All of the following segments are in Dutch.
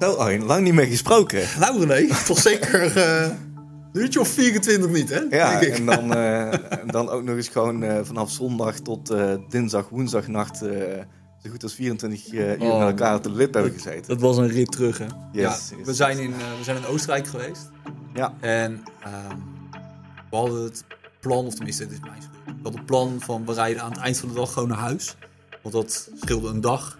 Nou, Arjen, lang niet meer gesproken. Nou René, toch zeker een uurtje of 24 niet, hè? Ja, Denk ik. en dan, eh, dan ook nog eens gewoon eh, vanaf zondag tot dinsdag, woensdagnacht... zo goed als 24 uur Oh. met elkaar op de lip hebben gezeten. Dat was een rit terug, hè? ja, yes, we, zijn in, we zijn in Oostenrijk geweest. Ja, En ehm, we hadden het plan, of tenminste, dit is mijn schuld. We hadden het plan van we rijden aan het eind van de dag gewoon naar huis. Want dat scheelde een dag.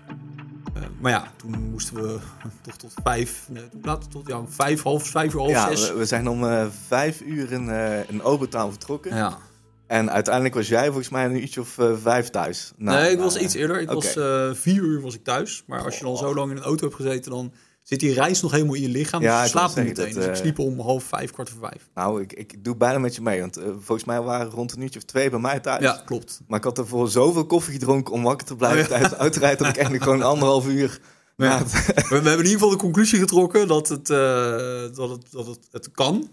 Eh, maar ja, toen moesten we toch tot vijf, nee, tot ja, vijf, half, vijf uur, half ja zes. we, we zijn om eh, vijf uur in, eh in Obertown vertrokken. Ja. En uiteindelijk was jij volgens mij een uurtje of eh, vijf thuis. Nou, nee, ik nou, was iets eerder. Ik was vier uur was ik thuis. Maar als je dan zo lang in een auto hebt gezeten, dan zit die reis nog helemaal in je lichaam. Ja, dus je slaapt meteen. dat, dus ik eh, sliep om half vijf, kwart voor vijf. Nou, ik, ik doe bijna met je mee. Want eh, volgens mij waren rond een uurtje of twee bij mij thuis. Ja, klopt. Maar ik had ervoor zoveel koffie gedronken om wakker te blijven Oh, ja. tijdens dat ik eigenlijk gewoon anderhalf uur... Ja. We hebben in ieder geval de conclusie getrokken dat het, eh, dat het, dat het, het kan.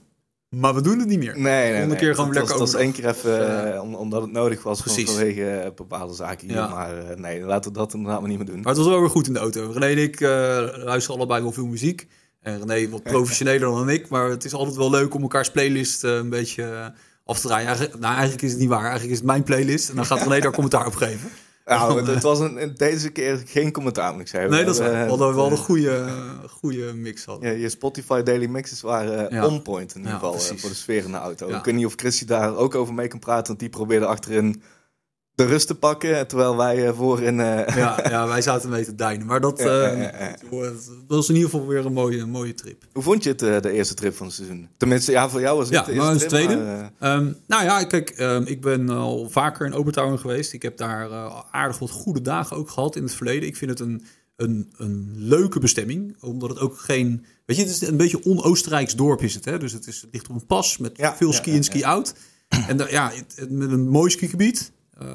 Maar we doen het niet meer. Nee, nee, nee. keer gewoon lekker dat was één keer even, eh, om, omdat het nodig was Precies. vanwege eh, bepaalde zaken. Ja. Maar eh, nee, laten we dat inderdaad maar niet meer doen. Maar het was wel weer goed in de auto. René en ik luisteren allebei wel veel muziek. En René wat professioneler dan ik. Maar het is altijd wel leuk om elkaars playlist een beetje af te draaien. Nou, eigenlijk is het niet waar. Eigenlijk is het mijn playlist. En dan gaat René daar commentaar op geven. Nou, het, het was een, deze keer geen commentaar, moet ik zeggen. Nee, dat is waar. Eh, We hadden wel eh, een goede, goede mix hadden. Ja, je Spotify Daily Mixes waren eh, Ja. on point in ieder geval eh, voor de sfeer in de auto. Ik weet niet of Christy daar ook over mee kan praten, want die probeerde achterin de rust te pakken, terwijl wij eh, voorin... eh, Ja, ja, wij zaten mee te deinen. Maar dat, eh, dat was in ieder geval weer een mooie, mooie trip. Hoe vond je het, de eerste trip van het seizoen? Tenminste, ja, voor jou was het Ja, de maar eerste is trip, tweede. maar, eh, Ehm, nou ja, kijk, ehm, ik ben al vaker in Obertauern geweest. Ik heb daar aardig wat goede dagen ook gehad in het verleden. Ik vind het een, een, een leuke bestemming, omdat het ook geen... Weet je, het is een beetje on-Oostenrijks dorp is het. Hè? Dus het, is, het ligt op een pas met Ja, veel ski ja, en ski-out. En daar- ja, het- het- met een mooi skigebied. Eh,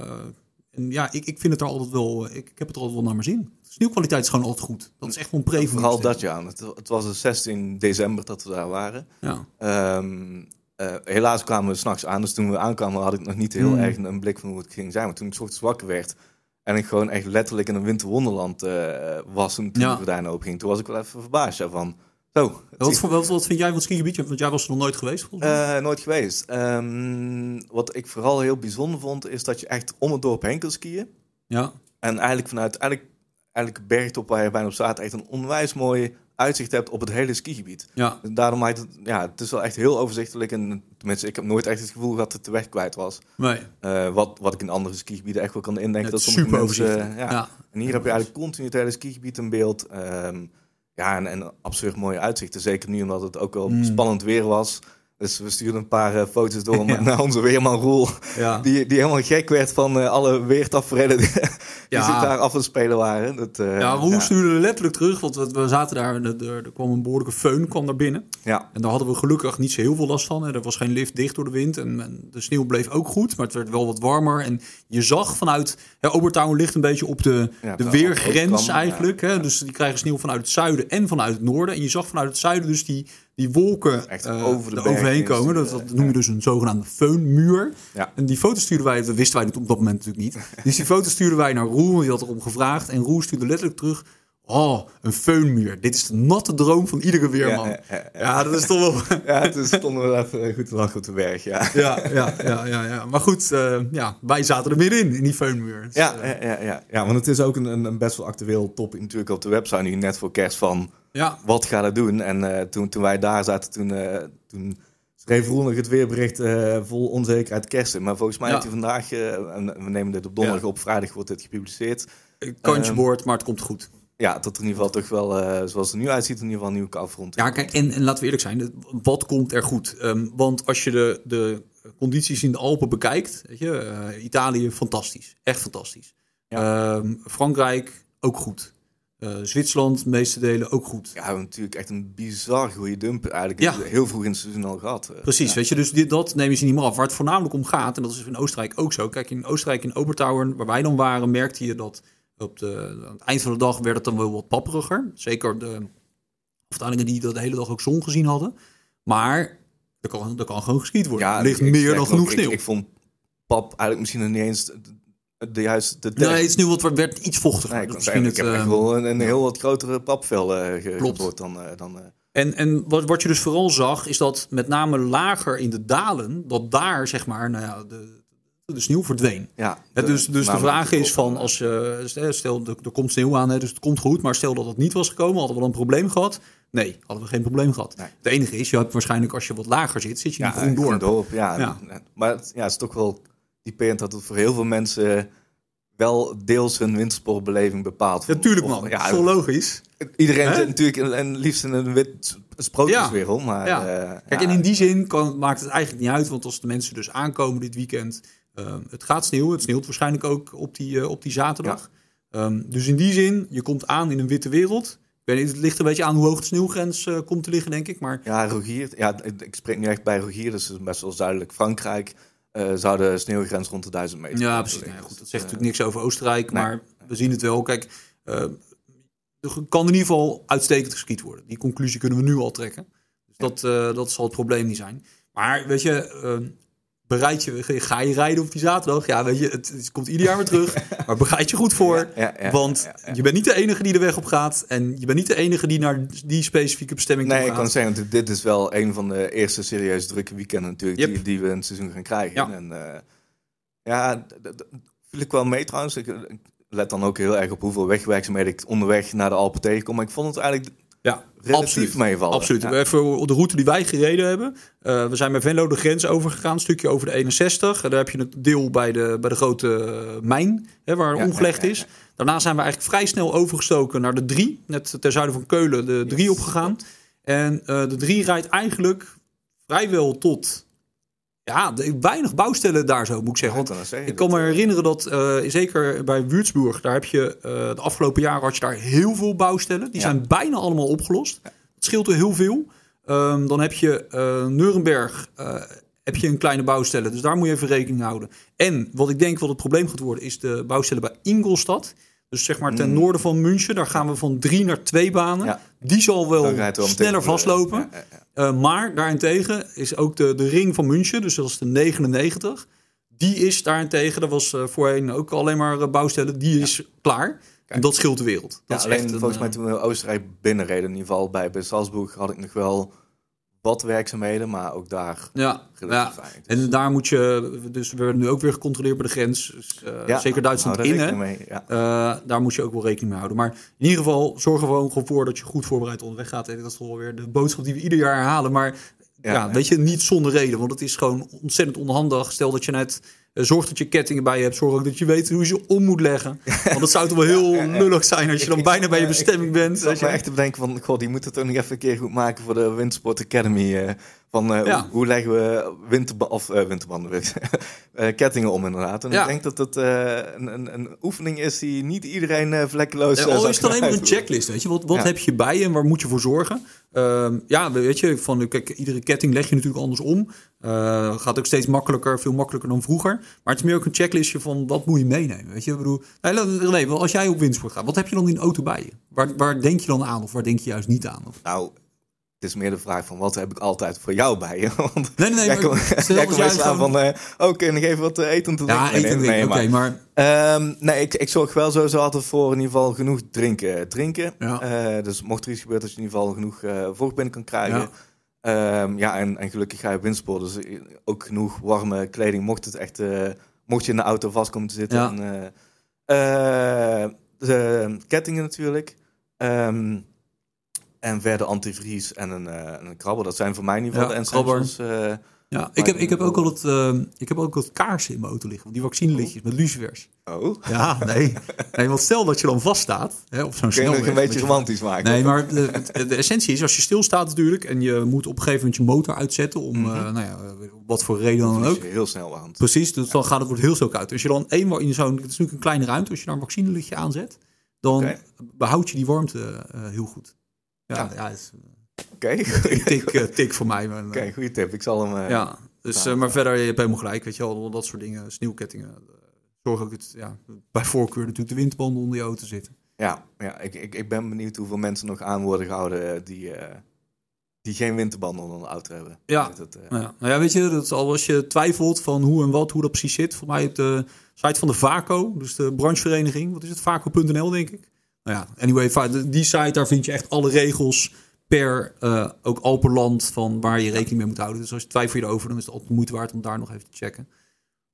en ja, ik, ik vind het er altijd wel... Ik, ik heb het er altijd wel naar mijn zin. De sneeuwkwaliteit is gewoon altijd goed. Dat is echt wel een pre van Vooral dat jaar. Het, het was de 16 december dat we daar waren. bestemming. Ehm, eh, helaas kwamen we s'nachts aan. Dus toen we aankwamen had ik nog niet heel Hmm. erg een blik van hoe het ging zijn. Maar toen ik 's ochtends wakker werd en ik gewoon echt letterlijk in een winterwonderland eh, was toen Ja. de gordijnen open ging. Toen was ik wel even verbaasd ja, van, zo. Wat, wat, wat vind jij van het skigebied? Want jij was er nog nooit geweest volgens mij. Eh, nooit geweest. Ehm, wat ik vooral heel bijzonder vond, is dat je echt om het dorp heen kan skiën. ja. En eigenlijk vanuit eigenlijk, eigenlijk bergtop waar je bijna op staat, echt een onwijs mooi uitzicht hebt op het hele skigebied. Ja, Daarom maakt het, ja, het is wel echt heel overzichtelijk. En tenminste, ik heb nooit echt het gevoel dat het de weg kwijt was. nee. Eh, wat, wat ik in andere skigebieden echt wel kan indenken. Het dat sommige super mensen. Ja. En hier heb je eigenlijk continu het hele skigebied in beeld. Ehm, ja, en, en absurd mooie uitzichten. Zeker nu omdat het ook wel Mm. spannend weer was. Dus we stuurden een paar eh, foto's door Ja. naar onze weerman Roel. Ja. Die, die helemaal gek werd van eh, alle weertaferelen die, die Ja. zich daar af te spelen waren. Dat, eh, Ja, Roel stuurde letterlijk terug, want we, we zaten daar en er, er kwam een behoorlijke föhn kwam daar binnen. Ja, En daar hadden we gelukkig niet zo heel veel last van. hè. Er was geen lift dicht door de wind en, en de sneeuw bleef ook goed, maar het werd wel wat warmer. En je zag vanuit, ja, Obertown ligt een beetje op de, de weergrens eigenlijk. Hè? Dus die krijgen sneeuw vanuit het zuiden en vanuit het noorden. En je zag vanuit het zuiden dus die, die wolken Echt eh, over de eroverheen bergen komen. Dat, eh, dat noem je dus een zogenaamde föhnmuur. Ja. En die foto stuurden wij, dat wisten wij op dat moment natuurlijk niet. Dus die foto stuurden wij naar Roel, want die had erom gevraagd. En Roel stuurde letterlijk terug, oh, een föhnmuur. Dit is de natte droom van iedere weerman. Ja, Ja, ja, ja. dat is toch wel... ja toen stonden we even goed te lachen op de berg. Ja, Ja, ja, ja, ja, ja. Maar goed, eh, ja, wij zaten er middenin, in die föhnmuur. Dus, Ja, eh, ja, ja, ja, ja, want het is ook een, een, best wel actueel topic natuurlijk op de website nu net voor kerst van ja, wat gaat het doen? En eh, toen, toen wij daar zaten, toen, eh, toen schreef Roel nog het weerbericht eh, vol onzekerheid kersen. Maar volgens mij Ja. heeft hij vandaag, en we nemen dit op donderdag Ja. op, vrijdag wordt dit gepubliceerd. kantje Ehm, boord, maar het komt goed. Ja, dat er in ieder geval toch wel, zoals het er nu uitziet, in ieder geval een nieuwe koufront. Ja, kijk, en, en laten we eerlijk zijn, wat komt er goed? Ehm, want als je de, de condities in de Alpen bekijkt, weet je, Italië fantastisch, echt fantastisch. Ehm, Frankrijk ook goed. Eh, Zwitserland, de meeste delen ook goed. Ja, we hebben natuurlijk echt een bizar goede dump eigenlijk Ja. heel vroeg in het seizoen al gehad. Eh, Precies, ja. weet je, dus dit, dat nemen ze niet meer af. Waar het voornamelijk om gaat, en dat is in Oostenrijk ook zo. Kijk, in Oostenrijk, in Obertauern, waar wij dan waren, merkte je dat op de, aan het eind van de dag werd het dan wel wat papperiger. Zeker de afdelingen die dat de hele dag ook zon gezien hadden. Maar er kan, er kan gewoon geskiet worden. er ligt meer dan genoeg sneeuw. Ik, ik vond pap eigenlijk misschien nog niet eens de juiste de het sneeuw wat werd iets vochtiger. Nee, ik, misschien ik heb het, echt eh, wel een, een heel wat grotere papvel ge- Klopt. geboord dan... eh, dan eh, En, en wat, wat je dus vooral zag, is dat met name lager in de dalen, dat daar zeg maar, nou ja, de, de sneeuw verdween. ja, de- dus, dus de vraag is van, als je, stel, er, er komt sneeuw aan, hè, dus het komt goed, maar stel dat het niet was gekomen, hadden we dan een probleem gehad? Nee, hadden we geen probleem gehad. Nee. Het enige is, je hebt waarschijnlijk als je wat lager zit, zit je Ja, een groen dorp. dorp, ja. Ja. Maar het, ja, het is toch wel typerend dat het voor heel veel mensen wel deels hun wintersportbeleving bepaalt. Natuurlijk man, Ja, zo logisch. iedereen zit natuurlijk en liefst in een wit sprookjeswereld, maar... Ja. eh, Kijk, en in die zin kan, maakt het eigenlijk niet uit, want als de mensen dus aankomen dit weekend, eh, het gaat sneeuwen. Het sneeuwt waarschijnlijk ook op die, eh, op die zaterdag. Ehm, dus in die zin, je komt aan in een witte wereld. Ik weet niet, het ligt een beetje aan hoe hoog de sneeuwgrens eh, komt te liggen, denk ik. Maar Ja, Rogier, ja, ik spreek nu echt bij Rogier, dus het is best wel zuidelijk. Frankrijk eh, zou de sneeuwgrens rond de 1000 meter ja, precies. Nou ja, goed, dat Dus, zegt eh, natuurlijk niks over Oostenrijk, nee. maar we zien het wel. Kijk, eh, er kan in ieder geval uitstekend geskiet worden. Die conclusie kunnen we nu al trekken. Dus dat, dat zal het probleem niet zijn. Maar weet je, eh, bereid je, ga je rijden op die zaterdag? Ja, weet je, het, het komt ieder jaar weer terug. maar bereid je goed voor. Ja, ja, ja, want je bent niet de enige die de weg op gaat. En je bent niet de enige die naar die specifieke bestemming Nee, toe ik gaat. kan zeggen, dit- dit is wel een van de eerste serieus drukke weekenden natuurlijk Yep. die, die we in het seizoen gaan krijgen. Ja. En eh, ja, d- d- d- viel ik wel mee trouwens. Ik, ik let dan ook heel erg op hoeveel wegwerkzaamheden ik onderweg naar de Alpen tegenkom. Maar ik vond het eigenlijk Ja, absoluut. meevallen. Absoluut. Ja. Even de route die wij gereden hebben. Eh, we zijn bij Venlo de grens overgegaan, een stukje over de 61. En daar heb je het deel bij de, bij de grote eh, mijn, hè, waar Ja, omgelegd ja, is. Daarna zijn we eigenlijk vrij snel overgestoken naar de 3. Net ten zuiden van Keulen, de 3 opgegaan. En eh, de 3 rijdt eigenlijk vrijwel tot... Ja, weinig bouwstellen daar zo, moet ik zeggen. Want ik kan dat zeggen, ik kan dat, me eh, herinneren dat, eh, zeker bij Würzburg, daar heb je eh, de afgelopen jaren had je daar heel veel bouwstellen. Die Ja. zijn bijna allemaal opgelost. Het scheelt er heel veel. Ehm, dan heb je eh Nuremberg, heb je een kleine bouwstellen. Dus daar moet je even rekening houden. En wat ik denk wat het probleem gaat worden, is de bouwstellen bij Ingolstadt. Dus zeg maar ten Mm. noorden van München, daar gaan we van drie naar twee banen. Ja. Die zal wel sneller vastlopen. ja, ja, ja. Uh, maar daarentegen is ook de, de ring van München, dus dat is de 99. Die is daarentegen, dat was eh, voorheen ook alleen maar eh, bouwstellen, die is klaar. En dat scheelt de wereld. Dat is alleen echt een, volgens mij eh, toen we Oostenrijk binnenreden, in ieder geval bij, bij Salzburg, had ik nog wel wat werkzaamheden, maar ook daar Ja, ja. en daar moet je, dus we werden nu ook weer gecontroleerd bij de grens. Dus, eh, Ja, zeker Duitsland daar in, ja. Eh, daar moet je ook wel rekening mee houden. Maar in ieder geval, zorg er gewoon voor dat je goed voorbereid onderweg gaat. En dat is wel weer de boodschap die we ieder jaar herhalen. Maar ja, weet je, niet zonder reden. Want het is gewoon ontzettend onhandig. Stel dat je net zorg dat je kettingen bij je hebt. Zorg ook dat je weet hoe je ze om moet leggen. Want het zou toch wel heel ja, lullig zijn als je dan Ik- bijna bij je ik- bestemming bent. Ik je. echt te bedenken van, god, die moeten het toch nog even een keer goed maken voor de Wintersport Academy. eh, van eh, Ja. hoe, hoe leggen we winterba of, eh, winterbanden, eh, kettingen om inderdaad. En Ja. ik denk dat eh, een, een, een oefening is die niet iedereen eh, vlekkeloos Ja, eh, al is het alleen maar een checklist, weet je. Wat, wat heb je bij je en waar moet je voor zorgen? Ehm, ja, weet je, van, kijk, iedere ketting leg je natuurlijk anders om. Eh, gaat ook steeds makkelijker, veel makkelijker dan vroeger. Maar het is meer ook een checklistje van wat moet je meenemen, weet je. Ik bedoel, nee, nee, als jij op windsport gaat, wat heb je dan in de auto bij je? Waar, waar denk je dan aan of waar denk je juist niet aan? Of, Nou, het is meer de vraag van wat heb ik altijd voor jou bij je? Want nee, nee, nee. jij maar komt aan gewoon- van, eh oh, kun je nog even wat eh, eten te drinken? ja, eten, Nee, nee, oké, maar- maar... Ehm, nee, ik, ik zorg wel sowieso altijd voor in ieder geval genoeg drinken. drinken. Ja. Eh, dus mocht er iets gebeuren, dat je in ieder geval genoeg eh vocht binnen kan krijgen. Ja. Ja, ja en, en gelukkig ga je op dus eh, ook genoeg warme kleding. Mocht het echt, eh, mocht je in de auto vast komen te zitten. Ja. En, eh, de kettingen natuurlijk. Ehm, en verder antivries en een, een krabber. Dat zijn voor mij in ieder geval Ja, de essentials. Ja, ik heb, ik heb ook altijd, eh, ik heb ook wat kaarsen in mijn auto liggen. Die vaccinelichtjes met lucifers. oh, Ja, nee. nee. Want stel dat je dan vaststaat hè, op zo'n kun je snelweg. een beetje romantisch maken. Nee, maar de, essentie is als je stilstaat natuurlijk... en je moet op een gegeven moment je motor uitzetten... om, Mhm. eh, nou ja, eh, wat voor reden dan Dan ook. Heel snel warm. Precies, dus dan gaat het wordt heel snel koud. Als je dan eenmaal in zo'n... Het is natuurlijk een kleine ruimte. Als je daar een vaccinelichtje aanzet... dan Oké. behoud je die warmte eh, heel goed. Ja, Ja. ja, is Oké, tik, eh, tik voor mij. Maar, eh, Oké, goede tip. Ik zal hem. eh, Ja, dus, maar verder, je hebt helemaal gelijk, weet je wel, dat soort dingen, sneeuwkettingen. eh, Zorg ook dat, ja, bij voorkeur natuurlijk de windbanden onder je auto zitten. Ja, ja ik, ik, ik ben benieuwd hoeveel mensen nog aan worden gehouden die, die geen winterbanden onder de auto hebben. Ja. Dus dat, eh, Ja. Nou ja, weet je, dat is al als je twijfelt van hoe en wat, hoe dat precies zit. Voor mij op de site van de VACO, dus de branchevereniging. Wat is het? VACO.nl, denk ik. Nou ja, anyway, die site, daar vind je echt alle regels per eh, ook Alpenland van waar je rekening mee moet houden. Dus als je twijfelt erover, dan is het altijd moeite waard om daar nog even te checken.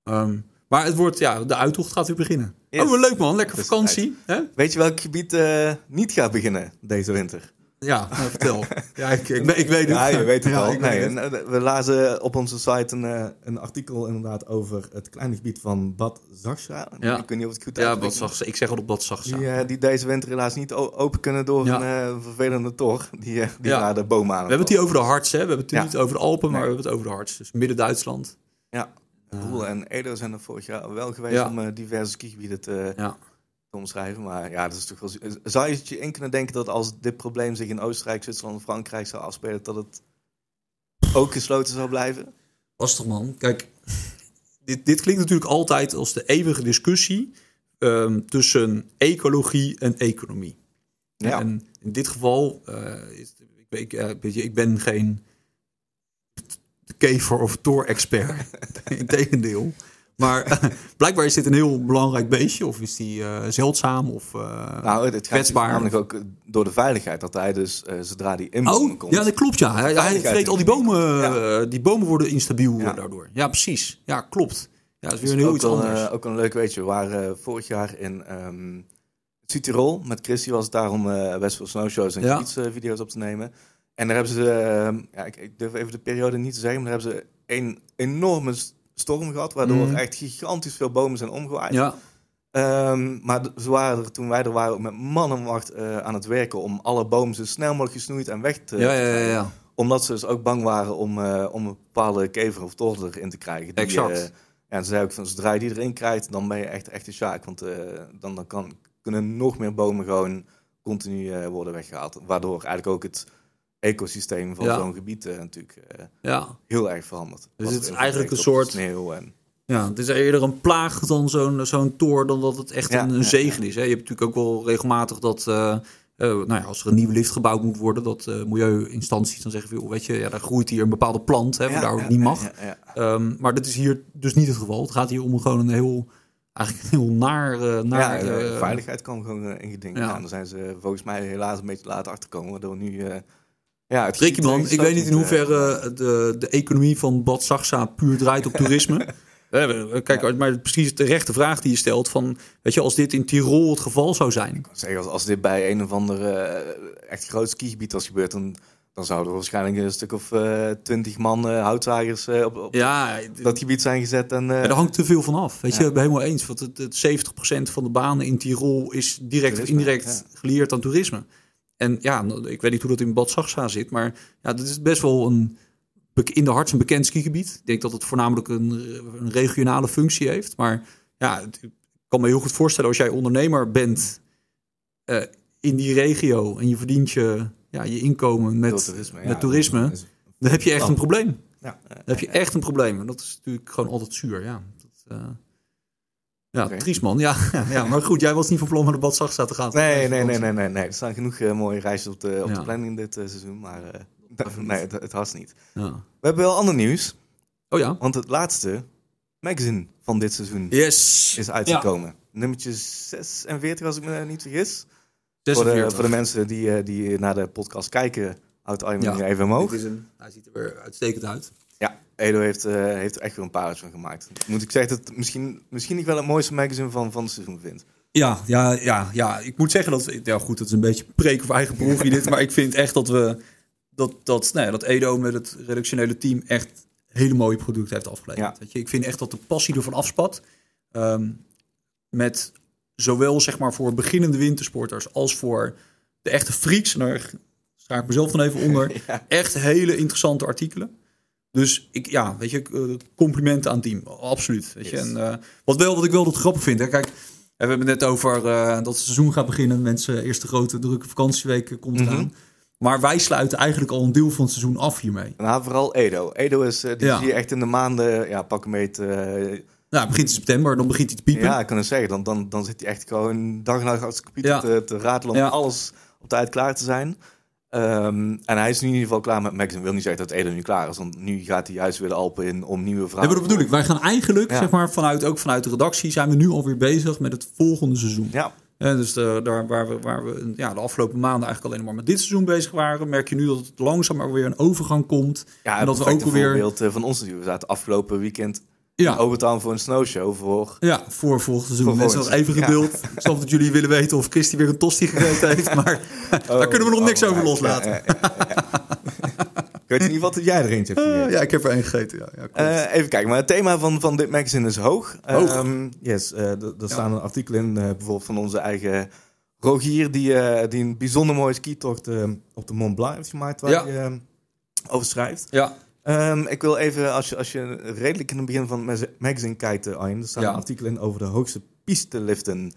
Ehm, maar het wordt, ja, de uittocht gaat weer beginnen. Yes. Oh, leuk man, lekker vakantie. Hè? Weet je welk gebied eh, niet gaat beginnen deze winter? Ja, nou, vertel. ja, ik, ik, ik weet het. Ja, je weet het Ja, al. weet Nee, het. eh, we lazen op onze site een, eh, een artikel inderdaad over het kleine gebied van Bad Zagscha. Ja. Ik weet niet of het goed Ja, uitspreek. wat zag ze? Ik zeg al op dat zag Die, eh, die deze winter helaas niet open kunnen door Ja. een vervelende tor die, die Ja. naar de bomen aan We hebben het hier over de harts, hè? We hebben het Ja. niet over de Alpen, maar Nee. we hebben het over de harts. Dus midden-Duitsland. Ja, Roel en Edo zijn er vorig jaar wel geweest om diverse skigebieden te, Ja. Te omschrijven. Maar ja, dat is toch wel... zo- Zou je het je in kunnen denken dat als dit probleem zich in Oostenrijk, Zwitserland en Frankrijk zou afspelen, dat het ook gesloten zou blijven? Lastig man. Kijk, dit, dit klinkt natuurlijk altijd als de eeuwige discussie ehm, tussen ecologie en economie. Ja. En in dit geval, is, ik, je, ik ben geen kever of toor-expert. Integendeel. Maar blijkbaar is dit een heel belangrijk beestje. Of is die eh, zeldzaam? Of, eh, Nou, het gaat kwetsbaar. namelijk ook door de veiligheid. Dat hij dus, eh, zodra die in Oh, komt... ja, dat klopt ja. Hij, hij vreet al die bomen. die bomen worden instabiel Ja. daardoor. Ja, precies. Ja, klopt. Ja, dat is Dus weer een heel ook iets wel, anders. ook een leuk weetje. We waren vorig jaar in ehm Südtirol. Met Christy was het daar om eh West Snowshows en Ja. fietsvideo's op te nemen. En daar hebben ze, ehm, ja, ik, ik durf even de periode niet te zeggen, maar daar hebben ze een enorme storm gehad, waardoor Mhm. echt gigantisch veel bomen zijn omgewaaid. ja, Ehm, maar ze waren er, toen wij er waren, ook met man en macht eh, aan het werken om alle bomen zo snel mogelijk gesnoeid en weg te ja, ja, ja, ja. omdat ze dus ook bang waren om, eh, om een bepaalde kever of torter erin te krijgen. Die, Exact. eh, ja, en ze zei ook van, zodra je die erin krijgt, dan ben je echt, echt een sjaak. Want dan, dan kan, kunnen nog meer bomen gewoon continu worden weggehaald. Waardoor eigenlijk ook het ecosysteem van Ja. zo'n gebied eh, natuurlijk eh, ja. heel erg verandert. Dus het is eigenlijk een soort- Sneeuw en, Ja, het is eerder een plaag dan zo'n zo'n toor dan dat het echt Ja, een, zegen is. Hè. Je hebt natuurlijk ook wel regelmatig dat, eh, nou ja, als er een nieuwe lift gebouwd moet worden, dat eh milieuinstanties dan zeggen, van, joh, weet je, ja, daar groeit hier een bepaalde plant, hè, waar daar ook ja, niet mag. Ehm, maar dat is hier dus niet het geval. Het gaat hier om gewoon een heel, eigenlijk een heel naar, naar veiligheid kan gewoon eh, in geding. ja. Ja. en daar zijn ze volgens mij helaas een beetje later achterkomen. Waardoor nu... eh ja, het ik weet niet in hoeverre moet, de, de economie van Bad Saxa puur draait op toerisme. Hebben- Kijk, maar precies de rechte vraag die je stelt van, weet je, als dit in Tirol het geval zou zijn. eh, zeg, als, als dit bij een of ander eh, echt groot skigebied was gebeurd, dan, dan zouden er waarschijnlijk een stuk of eh, twintig man eh, houtzagers eh, op, op Ja, dat gebied zijn gezet. En, eh, er hangt te veel van af. Weet je, Ja. ik ben helemaal eens. Want het, het 70% van de banen in Tirol is direct of indirect gelieerd aan toerisme. En ja, ik weet niet hoe dat in Bad Saxa zit, maar ja, dat is best wel een in de harts een bekend skigebied. Ik denk dat het voornamelijk een, een regionale functie heeft. Maar ja, ik kan me heel goed voorstellen als jij ondernemer bent eh, in die regio en je verdient je, ja, je inkomen met, toerisme. met toerisme, is- dan heb je echt Oh. een probleem. Ja, Dan heb je echt een probleem. En dat is natuurlijk gewoon altijd zuur. Ja, dat, eh, ja Oké. triest man. Ja, ja, maar goed, jij was niet van plan naar de Bad te gaan. Nee, nee, nee, nee, nee, nee. Er staan genoeg eh, mooie reisjes op de, op Ja. de planning dit eh, seizoen, maar eh, nee, het, het haast niet. Ja. We hebben wel ander nieuws, Oh ja. want het laatste magazine van dit seizoen Yes. is uitgekomen. Nummertje 46, als ik me niet vergis. Voor de, 46. voor de mensen die, eh, die naar de podcast kijken, houdt nu even omhoog. Dit is een, hij ziet er weer uitstekend uit. Edo heeft, eh, heeft er echt weer een paar van gemaakt. Moet ik zeggen dat het misschien, misschien niet wel het mooiste magazine van, van het seizoen vind. Ja, ja, ja, ja. Ik moet zeggen dat... Ja, goed, dat is een beetje preek of eigen broekje dit. Maar ik vind echt dat we... Dat, dat, nou ja, dat Edo met het redactionele team echt hele mooie producten heeft afgeleverd. Ja. Weet je, ik vind echt dat de passie ervan afspat. Ehm, met zowel zeg maar voor beginnende wintersporters als voor de echte freaks. En daar schaak ik mezelf dan even onder. Ja. Echt hele interessante artikelen. Dus ik, ja, weet je, eh, complimenten aan het team. Absoluut. Weet je. En, eh, wat, wel, wat ik wel dat grappig vind. Hè, kijk, we hebben het net over eh, dat het seizoen gaat beginnen. Mensen, eerste grote drukke vakantieweek komt Mhm. eraan. Maar wij sluiten eigenlijk al een deel van het seizoen af hiermee. Nou, vooral Edo. Edo is, die Ja. zie je echt in de maanden, ja, pak een meet. Nou, het begint in september, dan begint hij te piepen. ja, ik kan het zeggen. Dan, dan, dan zit hij echt gewoon dag en nacht de computer Ja. te, te ratelen om Ja. alles op tijd klaar te zijn. Ehm, en hij is nu in ieder geval klaar met Magazine. wil niet zeggen dat Edo nu klaar is, want nu gaat hij juist weer de Alpen in om nieuwe maar dat bedoel ik. Wij gaan eigenlijk, Ja. zeg maar, vanuit, ook vanuit de redactie, zijn we nu alweer bezig met het volgende seizoen. Ja, Eh, dus de, daar waar we, waar we ja, de afgelopen maanden eigenlijk alleen maar met dit seizoen bezig waren, merk je nu dat het langzaam maar weer een overgang komt. ja en dat we ook weer. voorbeeld eh, van ons natuurlijk. We zaten afgelopen weekend Ja, Overtown voor een snowshow voor... ja, voor volgend seizoen. Voor Mensen nog even geduld. Ik snap dat jullie willen weten of Christy weer een tosti gegeten heeft, maar daar kunnen we nog niks Oh, over ja, loslaten. ja, ja, ja. Ik weet geval dat jij er eentje hebt. Eh, ja, ik heb er één gegeten. Ja, ja. Eh, even kijken, maar het thema van, van dit magazine is hoog. Hoog. Ehm, yes, eh, d- er staan een artikel in, eh, bijvoorbeeld van onze eigen Rogier, die, eh, die een bijzonder mooie skitocht eh, op de Mont Blanc heeft gemaakt, waar Ja. hij eh, over schrijft. ja, Ehm, ik wil even, als je, als je redelijk in het begin van het ma- magazine kijkt, eh, Arjen, er staat Ja. een artikel in over de hoogste pisteliften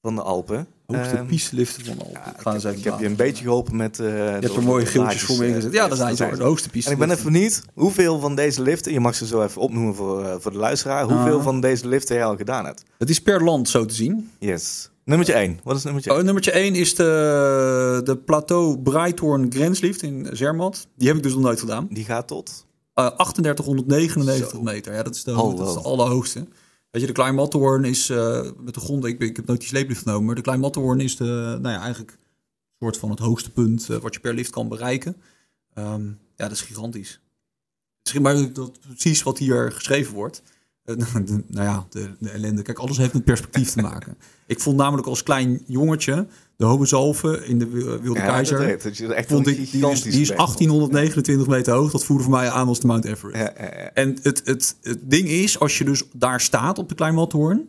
van de Alpen. hoogste Ehm, piesliften van de Alpen. ja, ik heb, ik heb je een beetje geholpen met... eh, Je hebt er mooie geeltjes voor me eh, ingezet. Ja, dat zijn ze. De hoogste piste. En ik ben even benieuwd, hoeveel van deze liften, je mag ze zo even opnoemen voor, voor de luisteraar, hoeveel Ah. van deze liften jij al gedaan hebt? Het is per land zo te zien. Yes. Nummertje 1. Wat is nummertje 1? Oh, nummertje 1 is de, de Plateau Breithorn Grenslift in Zermatt. Die heb ik dus nog nooit gedaan. Die gaat tot. Eh 3899 Zo. meter. Ja, dat is de, Hallo. dat is de allerhoogste. Weet je, de Klein Matterhorn is eh, met de grond. Ik, ik heb nooit die sleeplift genomen. Maar de Klein Matterhorn is de, nou ja, eigenlijk een soort van het hoogste punt eh, wat je per lift kan bereiken. Ehm, ja, dat is gigantisch. Misschien maar dat, precies wat hier geschreven wordt. Eh, de- nou ja, de, de ellende. Kijk, alles heeft met perspectief te maken. Ik vond namelijk als klein jongetje de Hoge Zalve in de Wi- Wilde Ja, Keizer. dat je echt Vond ik, die is, die is bek. 1829 meter hoog. Dat voelde voor mij aan als de Mount Everest. Ja. En het, het, het ding is, als je dus daar staat op de Klein Matterhorn,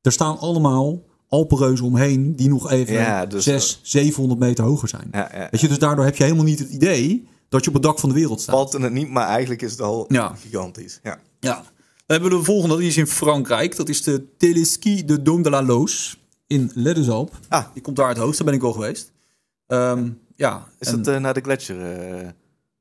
er staan allemaal Alpenreuzen omheen die nog even dus, 600, 700 meter hoger zijn. Weet je, dus daardoor heb je helemaal niet het idee dat je op het dak van de wereld staat. Valt het niet, maar eigenlijk is het al gigantisch. Ja. Ja. Dan hebben we de volgende, die is in Frankrijk. Dat is de Téléski de Dôme de la Loos in Leddesalp. Ah, Die komt daar het hoogst, daar ben ik al geweest. Ehm, ja, is en dat eh, naar de gletsjer? eh?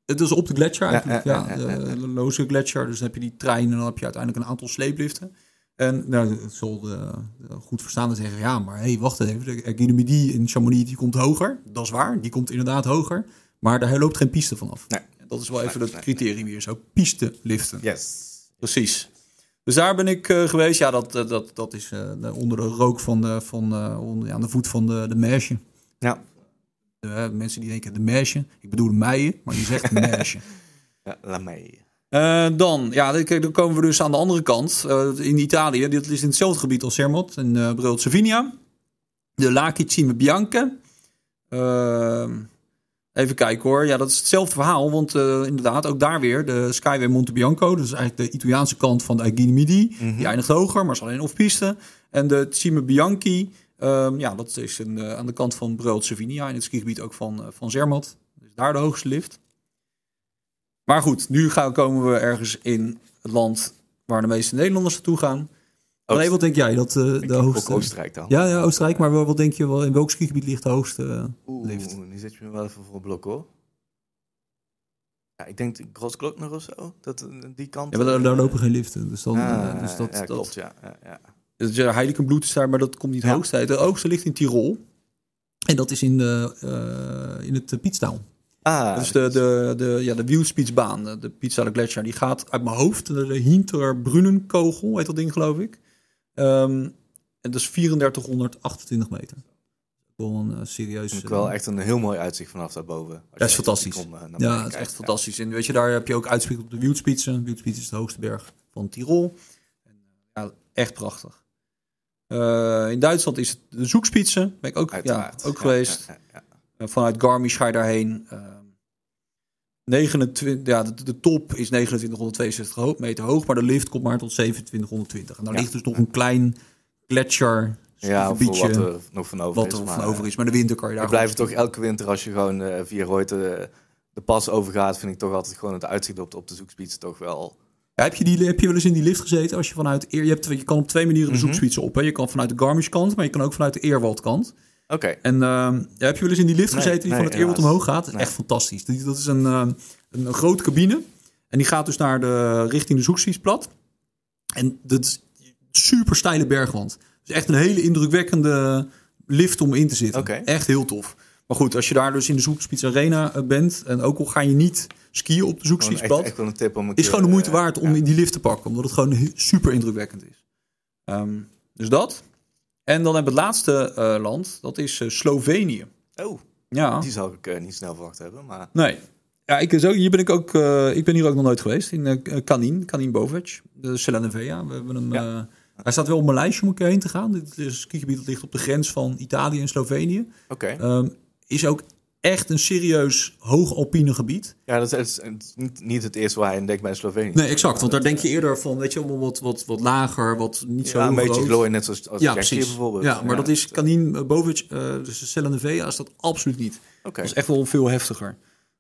het is op de gletsjer eigenlijk. Ja, Ja, ja, ja, ja, de, Loze gletsjer. Dus dan heb je die trein en dan heb je uiteindelijk een aantal sleepliften. En nou, het zal de, de goed verstaande zeggen, ja, maar hey, wacht even. De Guinea in Chamonix die komt hoger. Dat is waar, die komt inderdaad hoger. Maar daar loopt geen piste vanaf. Nee. Dat is wel even het nee, criterium hier zo. Pisteliften. Yes. Precies. Dus daar ben ik eh, geweest. Ja, dat, eh, dat, dat is eh, de- onder de rook van de, van, onder, ja, aan de voet van de, de meisje. Ja. De, mensen die denken de meisje. Ik bedoel de meijen, maar die zegt meisje. Ja, laat mij. Eh, dan, ja, dan, kijk, dan komen we dus aan de andere kant. in Italië, dit is in hetzelfde gebied als Zermatt, in uh, Savinia. De Laki Cime Bianche. Even kijken hoor. Ja, dat is hetzelfde verhaal. Want eh, inderdaad, ook daar weer de Skyway Monte Bianco. Dat is eigenlijk de Italiaanse kant van de Aiguille Midi. Mhm. Die eindigt hoger, maar is alleen off-piste. En de Cime Bianchi, ehm, ja, dat is een, aan de kant van Brult Savinia. In het skigebied ook van, eh, van Zermatt. Dus daar de hoogste lift. Maar goed, nu gaan, komen we ergens in het land waar de meeste Nederlanders naartoe gaan. Nee, wat denk jij dat eh, de ook hoogste... Oostenrijk dan. Ja, ja, Oostenrijk. Maar wel- wat denk je, wel, in welk skigebied ligt de hoogste eh, Oeh, lift? nu zit je me wel even voor een blok hoor. Ja, ik denk Grootklokner of zo. Dat, eh, die kant. Ja, maar daar, daar lopen geen liften. Dus, dan, ah, dus dat, ja, dat, klopt, ja. ja, ja. Dus ja, Heiligenbloed is daar, maar dat komt niet Ja. hoogst uit. De hoogste ligt in Tirol. En dat is in, de, in het uh, Pietstaal. Ah, dus de, de, de, ja, de wielspitsbaan, de, Gletscher, die gaat uit mijn hoofd. De, de Hinterbrunenkogel heet dat ding, geloof ik. Ehm, en dat is 3428 meter. Wel een uh, serieus... ik wel echt een heel mooi uitzicht vanaf daarboven. Dat is fantastisch. kom, eh, Ja, het is echt fantastisch. En weet je, daar heb je ook uitzicht op de Wildspitsen. Wildspitsen is de hoogste berg van Tirol. En, ja, echt prachtig. Uh, in Duitsland is het de Zoekspitsen. Ben ik ook, ja, ook Ja, geweest. ja, vanuit Garmisch ga je daarheen. Uh, 29, ja, de, de, top is 2962 meter hoog, maar de lift komt maar tot 2720. En daar Ja. ligt dus nog een klein gletsjer Ja, gebiedje wat er nog van over wat is. er maar, van over is. Maar de winter kan je daar blijven toch elke winter, als je gewoon eh, via Rooit de, de pas overgaat, vind ik toch altijd gewoon het uitzicht op, op de zoekspiets toch wel... Ja, heb, je die, heb je wel eens in die lift gezeten? Als je vanuit eer, je, hebt, je kan op twee manieren de zoekspitsen op. Hè? Je kan vanuit de Garmisch kant, maar je kan ook vanuit de Eerwald kant. Oké, En uh, heb je wel eens in die lift gezeten die van het helaas. omhoog gaat? Echt fantastisch. Dat is een, uh, een, grote cabine. En die gaat dus naar de, richting de zoekspietsplat. En dat is super steile bergwand. Dus echt een hele indrukwekkende lift om in te zitten. Echt heel tof. Maar goed, als je daar dus in de Zoekspits Arena eh, bent... en ook al ga je niet skiën op de echt, Zoekspitspad... echt wel een tip om een is gewoon de moeite eh, waard om ja. in die lift te pakken. Omdat het gewoon super indrukwekkend is. Ehm, dus dat. En dan hebben we het laatste eh, land. Dat is eh, Slovenië. Oh, Ja. die zou ik eh, niet snel verwacht hebben. Maar Nee. Ja, ik, zo, hier ben ik ook. ik ben hier ook nog nooit geweest. In Kanin, Kanin Bovic. De Selanevea. We hebben hem. Ja. hij staat wel op mijn lijstje om een keer heen te gaan. Dit is een skigebied dat ligt op de grens van Italië en Slovenië. oké. Ehm, is ook echt een serieus hoog alpine gebied. Ja, dat is, niet, het eerste waar je aan denkt bij Slovenië. Nee, exact. Want daar denk je eerder van, weet je, allemaal wat, wat, wat lager, wat niet zo Ja, een beetje glooien, net zoals als Ja, precies. bijvoorbeeld. Ja, maar dat is Kanin Bovic, eh dus de Selanevea is dat absoluut niet. Oké. Dat is echt wel veel heftiger.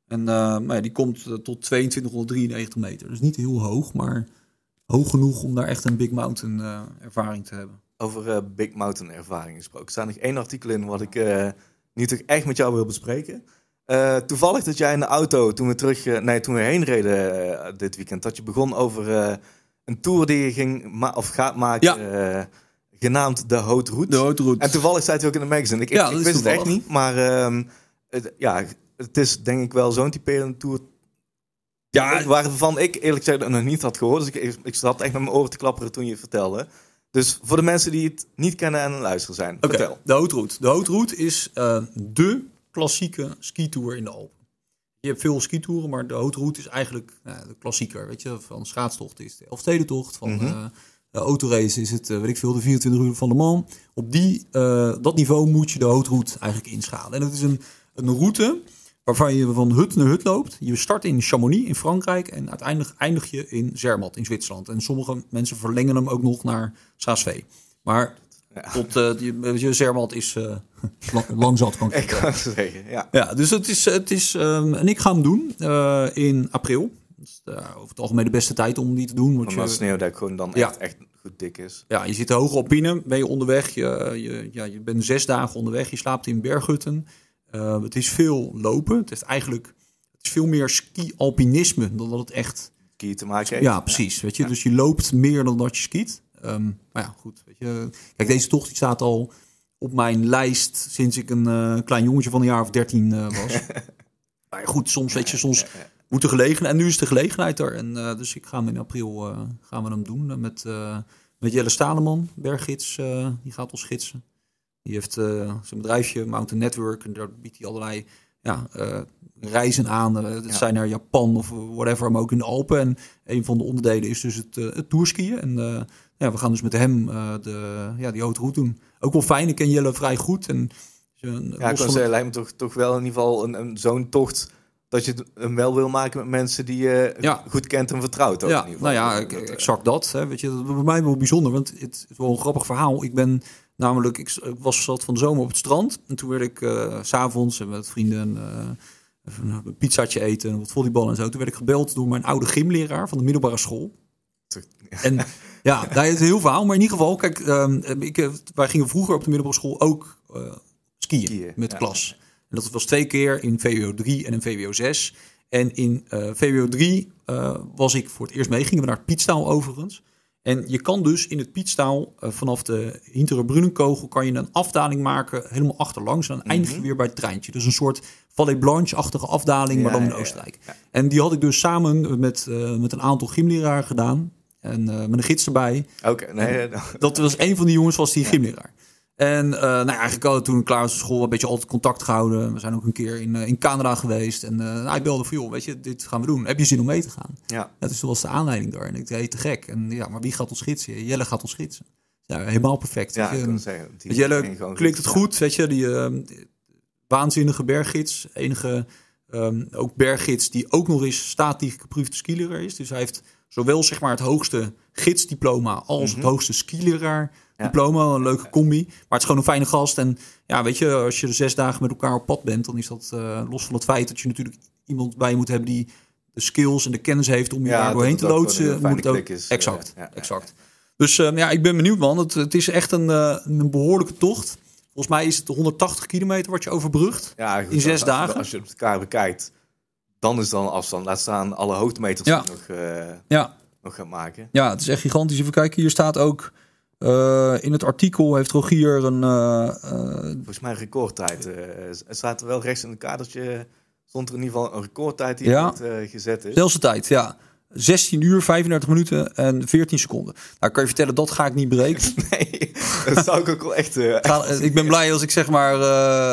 En eh, maar ja, die komt eh, tot 2293 meter. Dus niet heel hoog, maar hoog genoeg om daar echt een Big Mountain ervaring te hebben. Over Big Mountain ervaring gesproken. Er staat nog één artikel in wat ik nu toch echt met jou wil bespreken. Eh, toevallig dat jij in de auto, toen we terug, eh, nee, toen we heen reden eh, dit weekend, dat je begon over een tour die je ging ma- of gaat maken, genaamd de Haute Route. Haute Route. En toevallig staat hij ook in de magazine. Ik, Ja, wist het echt niet, maar ehm, het, ja, het is denk ik wel zo'n typerende tour Ja, waarvan ik eerlijk gezegd nog niet had gehoord. Dus ik, ik, ik zat echt met mijn oren te klapperen toen je het vertelde. Dus voor de mensen die het niet kennen en aan het luisteren zijn, vertel. de Haute Route. De Haute Route is eh de klassieke skitour in de Alpen. Je hebt veel skitouren, maar de Haute Route is eigenlijk nou, de klassieker. Weet je, van schaatstocht is de Elfstedentocht, van eh, de autorace is het, eh, weet ik veel, de 24 uur van Le Mans. Op die, eh, dat niveau moet je de Haute Route eigenlijk inschalen. En het is een, een route waarvan je van hut naar hut loopt. Je start in Chamonix in Frankrijk en uiteindelijk eindig je in Zermatt in Zwitserland. En sommige mensen verlengen hem ook nog naar Saas-Vee. Maar Ja. tot uh, die, je, Zermatt is uh, lang, lang zat, kan ik Ik kan zeggen, ja. Ja, dus het is, het is um, en ik ga hem doen uh, in april. Dat is over het algemeen de beste tijd om die te doen. Want Omdat je, sneeuwdek gewoon dan Ja. echt, echt goed dik is. ja, je zit hoog op Pine, ben je onderweg. Je, je, ja, je bent zes dagen onderweg, je slaapt in berghutten. Uh, het is veel lopen. Het is eigenlijk het is veel meer ski-alpinisme dan dat het echt... Ski te maken heeft. Ja, precies. Weet je? Dus je loopt meer dan dat je skiet. Um, maar ja, goed. Weet je. Kijk, deze tocht die staat al op mijn lijst sinds ik een uh, klein jongetje van een jaar of dertien uh, was. maar ja, goed, soms weet je, soms moet de gelegenheid... En nu is de gelegenheid er. En, uh, dus ik ga hem in april gaan we hem doen met, met Jelle Staleman, berggids. die gaat ons gidsen. Die heeft uh, zijn bedrijfje Mountain Network. En daar biedt hij allerlei ja, uh, reizen aan. Het Ja. zijn naar Japan of whatever, maar ook in de Alpen. En een van de onderdelen is dus het, het tourskiën. En ja, we gaan dus met hem de, ja, die haute route doen. Ook wel fijn, ik ken Jelle vrij goed. En, een, Ja, ik kan zeggen, lijkt me toch, toch wel in ieder geval een, een, zo'n tocht dat je hem wel wil maken met mensen die je Ja. goed kent en vertrouwt. Ook Ja, in ieder nou geval. ja, Dat, ik- eh, exact dat. Hè. Weet je, dat is bij mij wel bijzonder, want het is wel een grappig verhaal. Ik ben namelijk, ik, was zat van de zomer op het strand. En toen werd ik eh, s s'avonds met vrienden eh, een pizzaatje eten en wat volleybal en zo. Toen werd ik gebeld door mijn oude gymleraar van de middelbare school. En ja, daar is heel verhaal. Maar in ieder geval, kijk, ehm, ik, eh, wij gingen vroeger op de middelbare school ook skiën, Skiën, met ja. klas. En dat was twee keer in VWO 3 en in VWO 6. En in VWO 3 eh, was ik voor het eerst mee. Gingen we naar het Pietstaal overigens. En je kan dus in het Pietstaal eh, vanaf de Hintere Brunenkogel... kan je een afdaling maken helemaal achterlangs. En dan eindig je weer bij het treintje. Dus een soort Vallée Blanche-achtige afdaling, maar dan in ja, ja. Oostenrijk. En die had ik dus samen met, eh, met een aantal gymleraren gedaan. En eh, met een gids erbij. Oké, nee, Dat was een van die jongens, was die gymleraar. En eh, nou, eigenlijk hadden we toen klaar was school een beetje altijd contact gehouden. We zijn ook een keer in, eh, in Canada geweest. En eh nou, hij belde van, joh, weet je, dit gaan we doen. Heb je zin om mee te gaan? ja. Ja, dus dat was de aanleiding daar. En ik zei, te gek. En ja, maar wie gaat ons gidsen? Jelle gaat ons gidsen. Ja, helemaal perfect. ja, je. kan zeggen. Jelle klinkt het goed, weet je, die eh, waanzinnige berggids. Enige ehm, ook berggids die ook nog eens statisch geproefde skileraar is. Dus hij heeft zowel zeg maar het hoogste gidsdiploma als het hoogste skileraar diploma. Een leuke combi. Maar het is gewoon een fijne gast. En ja, weet je, als je er zes dagen met elkaar op pad bent, dan is dat eh, los van het feit dat je natuurlijk iemand bij je moet hebben die de skills en de kennis heeft om je daar doorheen te loodsen. Moet het ook, is, eh, exact, exact. Dus eh, ja, ik ben benieuwd man. Het, het is echt een, een behoorlijke tocht. Volgens mij is het 180 kilometer wat je overbrugt. Ja, goed, in zes als- dagen? Als je het elkaar bekijkt, dan is dan afstand. Laat staan alle hoogtemeters Ja. die nog, eh, Ja, nog gaat maken. ja, het is echt gigantisch. Even kijken, hier staat ook Eh, in het artikel heeft Rogier een... eh, eh, Volgens mij een recordtijd. er staat er wel rechts in het kadertje, stond er in ieder geval een recordtijd die Ja. gezet is. Zelfde tijd, ja. 16 uur, 35 minuten en 14 seconden. Nou, kan je vertellen, dat ga ik niet berekenen. Nee, dat zou ik ook wel echt... ik ben blij als ik zeg maar,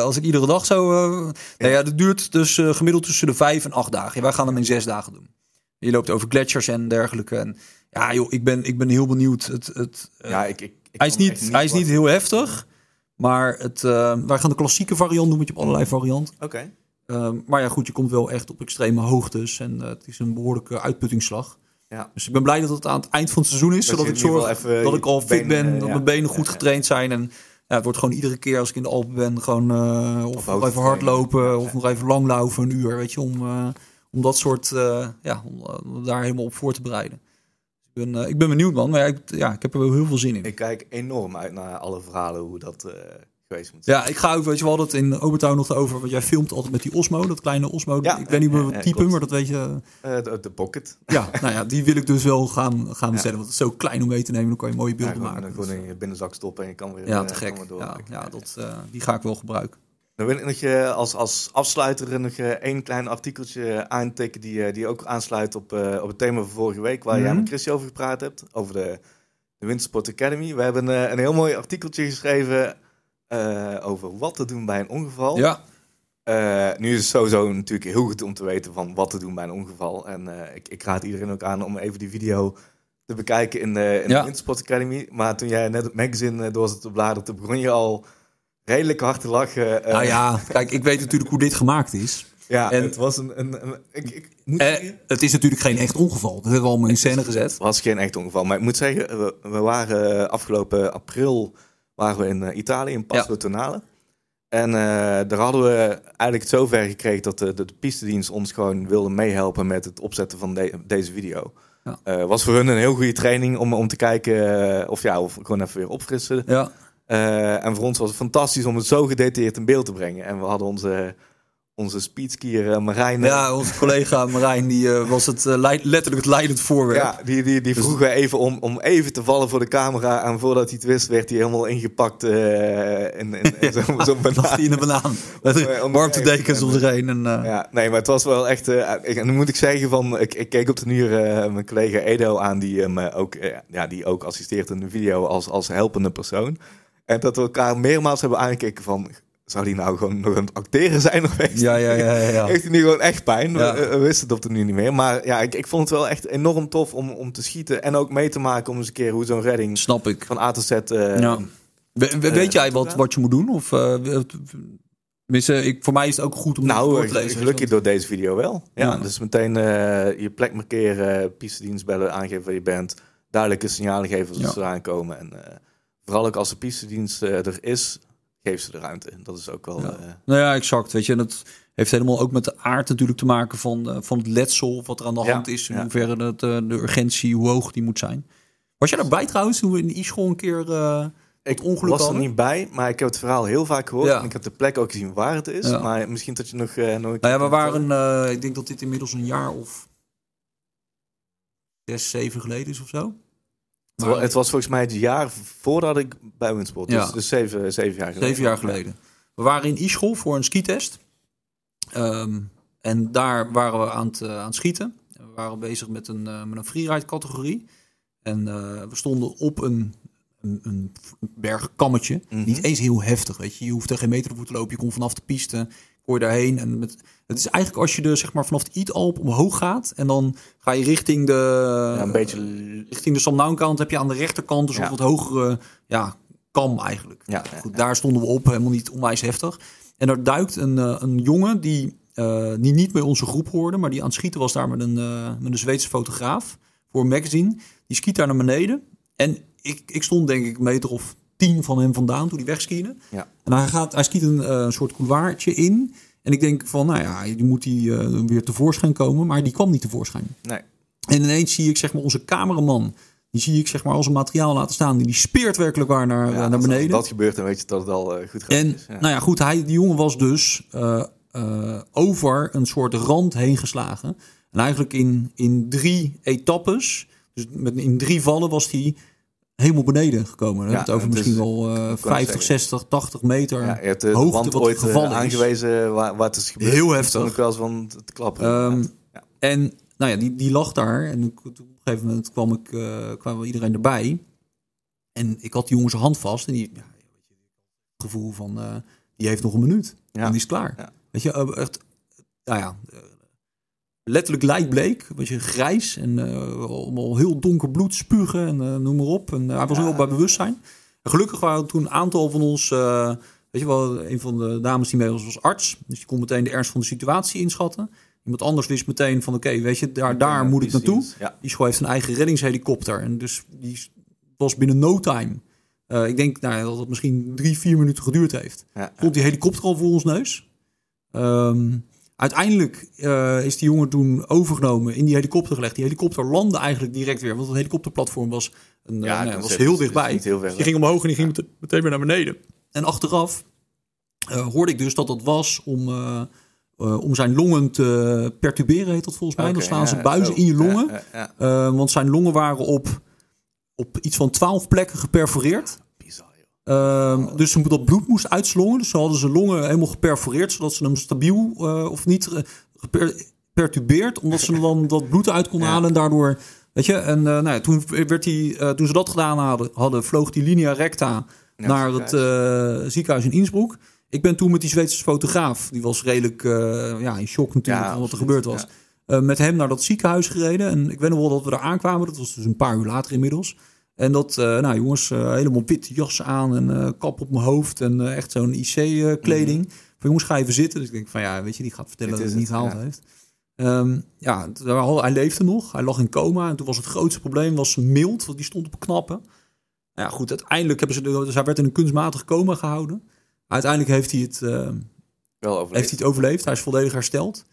als ik iedere dag zo... eh nou ja, dat duurt dus gemiddeld tussen de vijf en acht dagen. Wij gaan hem in zes dagen doen. Je loopt over gletsjers en dergelijke. En ja, joh, ik ben, ik ben heel benieuwd. Het, het, eh, ja, ik, ik, ik hij is niet, hij is niet heel heftig. Maar het, eh, wij gaan de klassieke variant doen, want je hebt allerlei varianten. Oké. Ehm, maar ja, goed, je komt wel echt op extreme hoogtes. En eh, het is een behoorlijke uitputtingsslag. Ja. Dus ik ben blij dat het aan het eind van het seizoen is. Dat zodat ik zorg even dat ik al fit benen, ben. dat ja. mijn benen goed Ja, ja. getraind zijn. En ja, het wordt gewoon iedere keer als ik in de Alpen ben... gewoon eh, of nog even hardlopen of nog even langlaufen een uur. Weet je, om, eh, om dat soort... eh, ja, om, om daar helemaal op voor te bereiden. Ik ben, eh, ik ben benieuwd, man. Maar ja, ik, ja, ik heb er wel heel veel zin in. Ik kijk enorm uit naar alle verhalen hoe dat eh, geweest moet zijn. Ja, ik ga ook, weet je wel, dat in Obertown nog over. Want jij filmt altijd met die Osmo, dat kleine Osmo. Ja, ik weet niet meer ja, wat type, maar dat weet je. Eh, de, de pocket. Ja, nou ja, die wil ik dus wel gaan, gaan bestellen. Want het is zo klein om mee te nemen, dan kan je mooie beelden gewoon, maken. gewoon Dus, in je binnenzak stoppen en je kan weer, ja, eh, te gek. weer Ja, dat, eh, die ga ik wel gebruiken. Dan wil ik nog eh, als, als afsluiter nog eh, één klein artikeltje aantikken die, eh, die ook aansluit op, eh, op het thema van vorige week, waar jij Mhm. met Christy over gepraat hebt, over de, de Wintersport Academy. We hebben eh, een heel mooi artikeltje geschreven over wat te doen bij een ongeval. Ja, nu is het sowieso natuurlijk heel goed om te weten van wat te doen bij een ongeval. En ik, ik raad iedereen ook aan om even die video te bekijken in, de in Ja. de Wintersport Academy. Maar toen jij net het magazine door zat te bladeren, toen begon je al redelijk hard te lachen. Eh, nou ja, kijk, ik weet natuurlijk hoe dit gemaakt is. ja, en- het was een... een, een- ik, ik moet Eh, zeggen, het is natuurlijk geen echt ongeval. Dat hebben we allemaal in scène gezet. het was geen echt ongeval. Maar ik moet zeggen, we, we waren eh, afgelopen april waren we in Italië, in Passo Tonale. En daar hadden we eigenlijk het zover gekregen dat de, de, de pistedienst ons gewoon wilde meehelpen met het opzetten van de- deze video. Ja. Was voor hun een heel goede training om, om te kijken of, ja, of gewoon even weer opfrissen. Ja, Eh, en voor ons was het fantastisch om het zo gedetailleerd in beeld te brengen. En we hadden onze, onze speedskier eh, Marijn. ja onze collega Marijn die, eh, was het, eh, letterlijk het leidend voorwerp. Ja, die, die, die vroegen we even om, om even te vallen voor de camera. En voordat hij het wist, werd hij helemaal ingepakt eh in, in, in zo'n zo hij in een banaan. Met Om- om- warmtedekens om zich heen. En, eh, Ja, nee, maar het was wel echt... eh, ik, en dan moet ik zeggen, van, ik, ik keek op de uur eh, mijn collega Edo aan... die, eh, ook, eh, ja, die ook assisteert in de video als, als helpende persoon. En dat we elkaar meermaals hebben aangekeken van... zou die nou gewoon nog aan het acteren zijn geweest? ja, ja, ja, ja, ja. Heeft hij nu gewoon echt pijn? Ja. We, we wisten het op de nu niet meer. Maar ja, ik, ik vond het wel echt enorm tof om, om te schieten. En ook mee te maken om eens een keer hoe zo'n redding Snap ik. van A tot Z... eh, Ja. We- we- eh, weet jij wat, wat je moet doen? Of, eh, tenminste, ik, voor mij is het ook goed om Nou, te lezen. gelukkig door deze video wel. Ja, Ja. dus meteen je plek markeren, pistedienst bellen, aangeven waar je bent. Duidelijke signalen geven als Ja. ze eraan komen. En vooral ook als de pistedienst eh, er is, geef ze de ruimte. Dat is ook wel... Ja. eh, Nou ja, exact. Weet je, en dat heeft helemaal ook met de aard natuurlijk te maken van, eh, van het letsel, wat er aan de Ja, hand is, in ja. hoeverre dat, de urgentie, hoe hoog die moet zijn. Was jij daarbij trouwens, toen we in de e-school een keer ik ongeluk was er niet bij, maar ik heb het verhaal heel vaak gehoord. En ik heb de plek ook gezien waar het is. Maar misschien dat je nog... een Nou ja, we waren, ik denk dat dit inmiddels een jaar of zes, zeven geleden is of zo. Het wa- Het was volgens mij het jaar voordat ik bij Winsport. Ja. Dus, dus zeven, zeven jaar geleden. Zeven jaar geleden. We waren in e-school voor een skitest. Ehm, en daar waren we aan het, eh, aan het schieten. We waren bezig met een, eh, met een freeride categorie. En eh, we stonden op een, een, een bergkammetje. Mhm. Niet eens heel heftig, weet je. Je hoeft er geen meter voor te lopen. Je komt vanaf de piste, kon je daarheen. En met, het is eigenlijk als je er zeg maar, vanaf de Eat-Alp omhoog gaat. En dan ga je richting de... Ja, een beetje... Richting de Samnauw-kant heb je aan de rechterkant dus Ja. wat hogere ja, kam eigenlijk. Ja, Goed, ja, daar stonden we op, helemaal niet onwijs heftig. En er duikt een, eh, een jongen die, die niet bij onze groep hoorde, maar die aan het schieten was daar met een, eh, met een Zweedse fotograaf voor een magazine. Die schiet daar naar beneden. En ik, ik stond denk ik een meter of tien van hem vandaan toen hij wegskiede. Ja. En hij, gaat, hij schiet een eh, soort couloirtje in. En ik denk van, nou ja, die moet die, eh, weer tevoorschijn komen. Maar die kwam niet tevoorschijn. Nee. En ineens zie ik zeg maar onze cameraman. Die zie ik zeg maar als een materiaal laten staan. Die, die speert werkelijk waar naar, Ja, eh, naar als beneden. dat gebeurt, dan weet je dat het al goed gaat. en is. Ja. nou ja, goed. Hij, die jongen was dus over een soort rand heen geslagen. En eigenlijk in, in drie etappes. Dus met, in drie vallen was hij helemaal beneden gekomen. Ja, het over het misschien is- wel kan 50, zeggen. 60, 80 meter. Ja, hebt de hoogte wat ooit eh, gevallen is. aangewezen waar, waar het is gebeurd. Heel heftig. ik wel van te klappen. Inderdaad. ja. En nou ja, die, die lag daar. En op een gegeven moment kwam, ik, eh, kwam iedereen erbij. En ik had die jongen zijn hand vast. En die, ja, het gevoel van, eh, die heeft nog een minuut. Ja. En die is klaar. Weet je, echt, nou ja, letterlijk lijkbleek. Weet je, grijs en eh, allemaal heel donker bloed, spugen en eh, noem maar op. En eh, hij was Ja. wel bij bewustzijn. En gelukkig waren toen een aantal van ons, weet je wel, een van de dames die mee was, was arts. Dus die kon meteen de ernst van de situatie inschatten. Iemand anders wist meteen van, oké, weet je, daar, daar Ja, moet ik naartoe. Ja. Die school heeft een eigen reddingshelikopter. En dus die was binnen no time. ik denk nou, dat het misschien drie, vier minuten geduurd heeft. Stond die helikopter al voor ons neus. Ehm, uiteindelijk eh, is die jongen toen overgenomen, in die helikopter gelegd. Die helikopter landde eigenlijk direct weer. Want het helikopterplatform was, een, Ja, dat was heel dichtbij. heel ver Dus die ging omhoog en die ging mete- meteen weer naar beneden. En achteraf eh, hoorde ik dus dat dat was om, eh, eh, om zijn longen te perturberen, heet dat volgens mij. Dan slaan ze buizen zo. in je longen. Eh, want zijn longen waren op, op iets van twaalf plekken geperforeerd. Ehm, dus ze, dat bloed moest uitslongen. Dus ze hadden zijn longen helemaal geperforeerd, zodat ze hem stabiel eh, of niet eh, geper- perturbeerd, omdat ze dan dat bloed uit konden Ja. halen en daardoor. Weet je, en eh, nou ja, toen, werd hij, eh, toen ze dat gedaan hadden, hadden vloog die linea recta Ja, naar het eh, ziekenhuis in Innsbruck. Ik ben toen met die Zweedse fotograaf, die was redelijk ja, in shock natuurlijk van wat er gebeurd was. met hem naar dat ziekenhuis gereden. En ik weet nog wel dat we daar aankwamen. Dat was dus een paar uur later inmiddels. En dat, eh, nou jongens, eh, helemaal witte jas aan en eh, kap op mijn hoofd. En echt zo'n IC-kleding. Van jongens, ga even zitten. Dus ik denk van ja, weet je, die gaat vertellen dat hij het niet gehaald ja. heeft. Ehm, ja, hij leefde nog. Hij lag in coma. En toen was het grootste probleem was mild. Want die stond op knappen. Nou ja, goed, uiteindelijk hebben ze... Dus hij werd in een kunstmatig coma gehouden. Uiteindelijk heeft hij het, eh, Wel heeft hij het overleefd. Hij is volledig hersteld.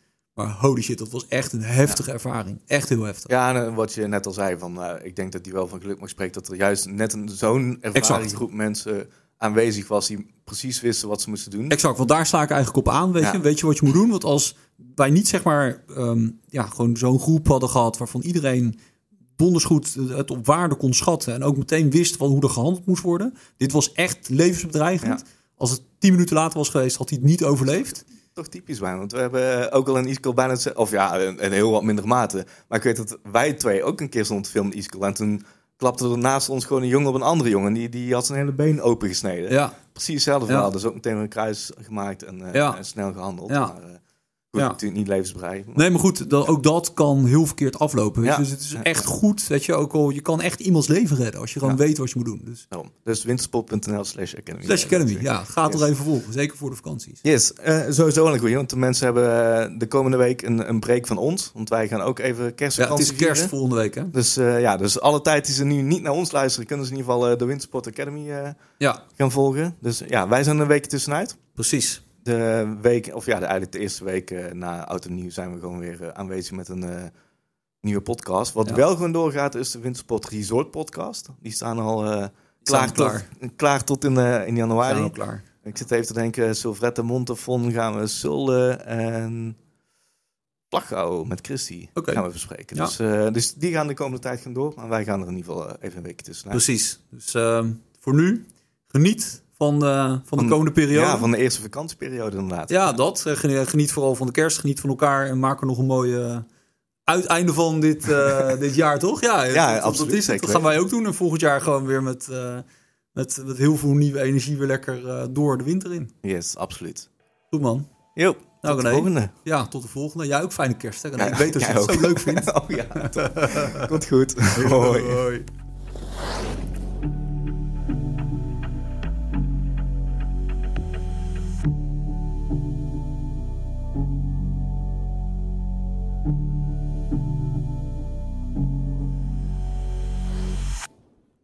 Maar holy shit, dat was echt een heftige ervaring. Echt heel heftig. Ja, en eh, wat je net al zei, van, eh, ik denk dat hij wel van geluk mag spreken dat er juist net een, zo'n ervaren Exact. groep mensen aanwezig was die precies wisten wat ze moesten doen. Exact, want daar sla ik eigenlijk op aan. Weet, Ja. je, weet je wat je moet doen? Want als wij niet zeg maar ehm, ja, gewoon zo'n groep hadden gehad waarvan iedereen donders goed het op waarde kon schatten en ook meteen wist van hoe er gehandeld moest worden. Dit was echt levensbedreigend. Ja. Als het tien minuten later was geweest, had hij het niet overleefd. Toch typisch bij, want we hebben ook al een Iskol bijna of ja, een, een heel wat minder mate. Maar ik weet dat wij twee ook een keer te filmen Iskol en toen klapte er naast ons gewoon een jongen op een andere jongen. Die, die had zijn hele been opengesneden. Ja, Precies hetzelfde Ja. verhaal. Dus ook meteen een kruis gemaakt en, eh, Ja. en snel gehandeld. Ja. Maar, eh, goed, Ja. natuurlijk niet levensbedreigend. nee, maar goed, dat, ook dat kan heel verkeerd aflopen. Ja. Dus het is Ja. echt goed, weet je, ook al je kan echt iemands leven redden als je gewoon Ja. weet wat je moet doen. Dus Daarom. Dus wintersport.nl slash academy. Slash Academy, ja, ga Yes. er even volgen, zeker voor de vakanties. Yes, eh, sowieso een goeie. Want de mensen hebben eh, de komende week een, een break van ons. Want wij gaan ook even Ja, kerstvakantie het is kerst vieren. volgende week, hè? Dus eh, ja, dus alle tijd die ze nu niet naar ons luisteren, kunnen ze in ieder geval de Wintersport Academy Ja, gaan volgen. Dus ja, wij zijn een week tussenuit. precies. De week, of ja, de, eigenlijk de eerste week eh, na Oud en Nieuw zijn we gewoon weer eh, aanwezig met een eh, nieuwe podcast. Wat Ja. wel gewoon doorgaat is de Wintersport Resort podcast. Die staan al klaar, klaar. Tot, klaar tot in, in januari. Zijn klaar. Ik zit even te denken, Silvrette, Montafon gaan we Zullen en Plachau met Christy gaan we bespreken. Ja. Dus, dus die gaan de komende tijd gaan door. Maar wij gaan er in ieder geval even een weekje tussenuit. Precies. Dus ehm, voor nu, geniet van, eh, van, de Van- komende periode. Ja, van de eerste vakantieperiode inderdaad. Ja, dat. Eh, geni- Geniet vooral van de kerst, geniet van elkaar en maak er nog een mooi eh, uiteinde van dit, dit jaar, toch? Ja, Ja, dat, absoluut, Dat, is het. zeker dat gaan wij ook doen. En volgend jaar gewoon weer met, met, met heel veel nieuwe energie weer lekker door de winter in. Yes, absoluut. Goed man. Jo, Nou, tot de volgende. Ja, tot de volgende. Jij ook fijne kerst, hè? Ja, ik weet dat je het zo ook. leuk vindt. oh ja, komt goed. Hoi. Hoi.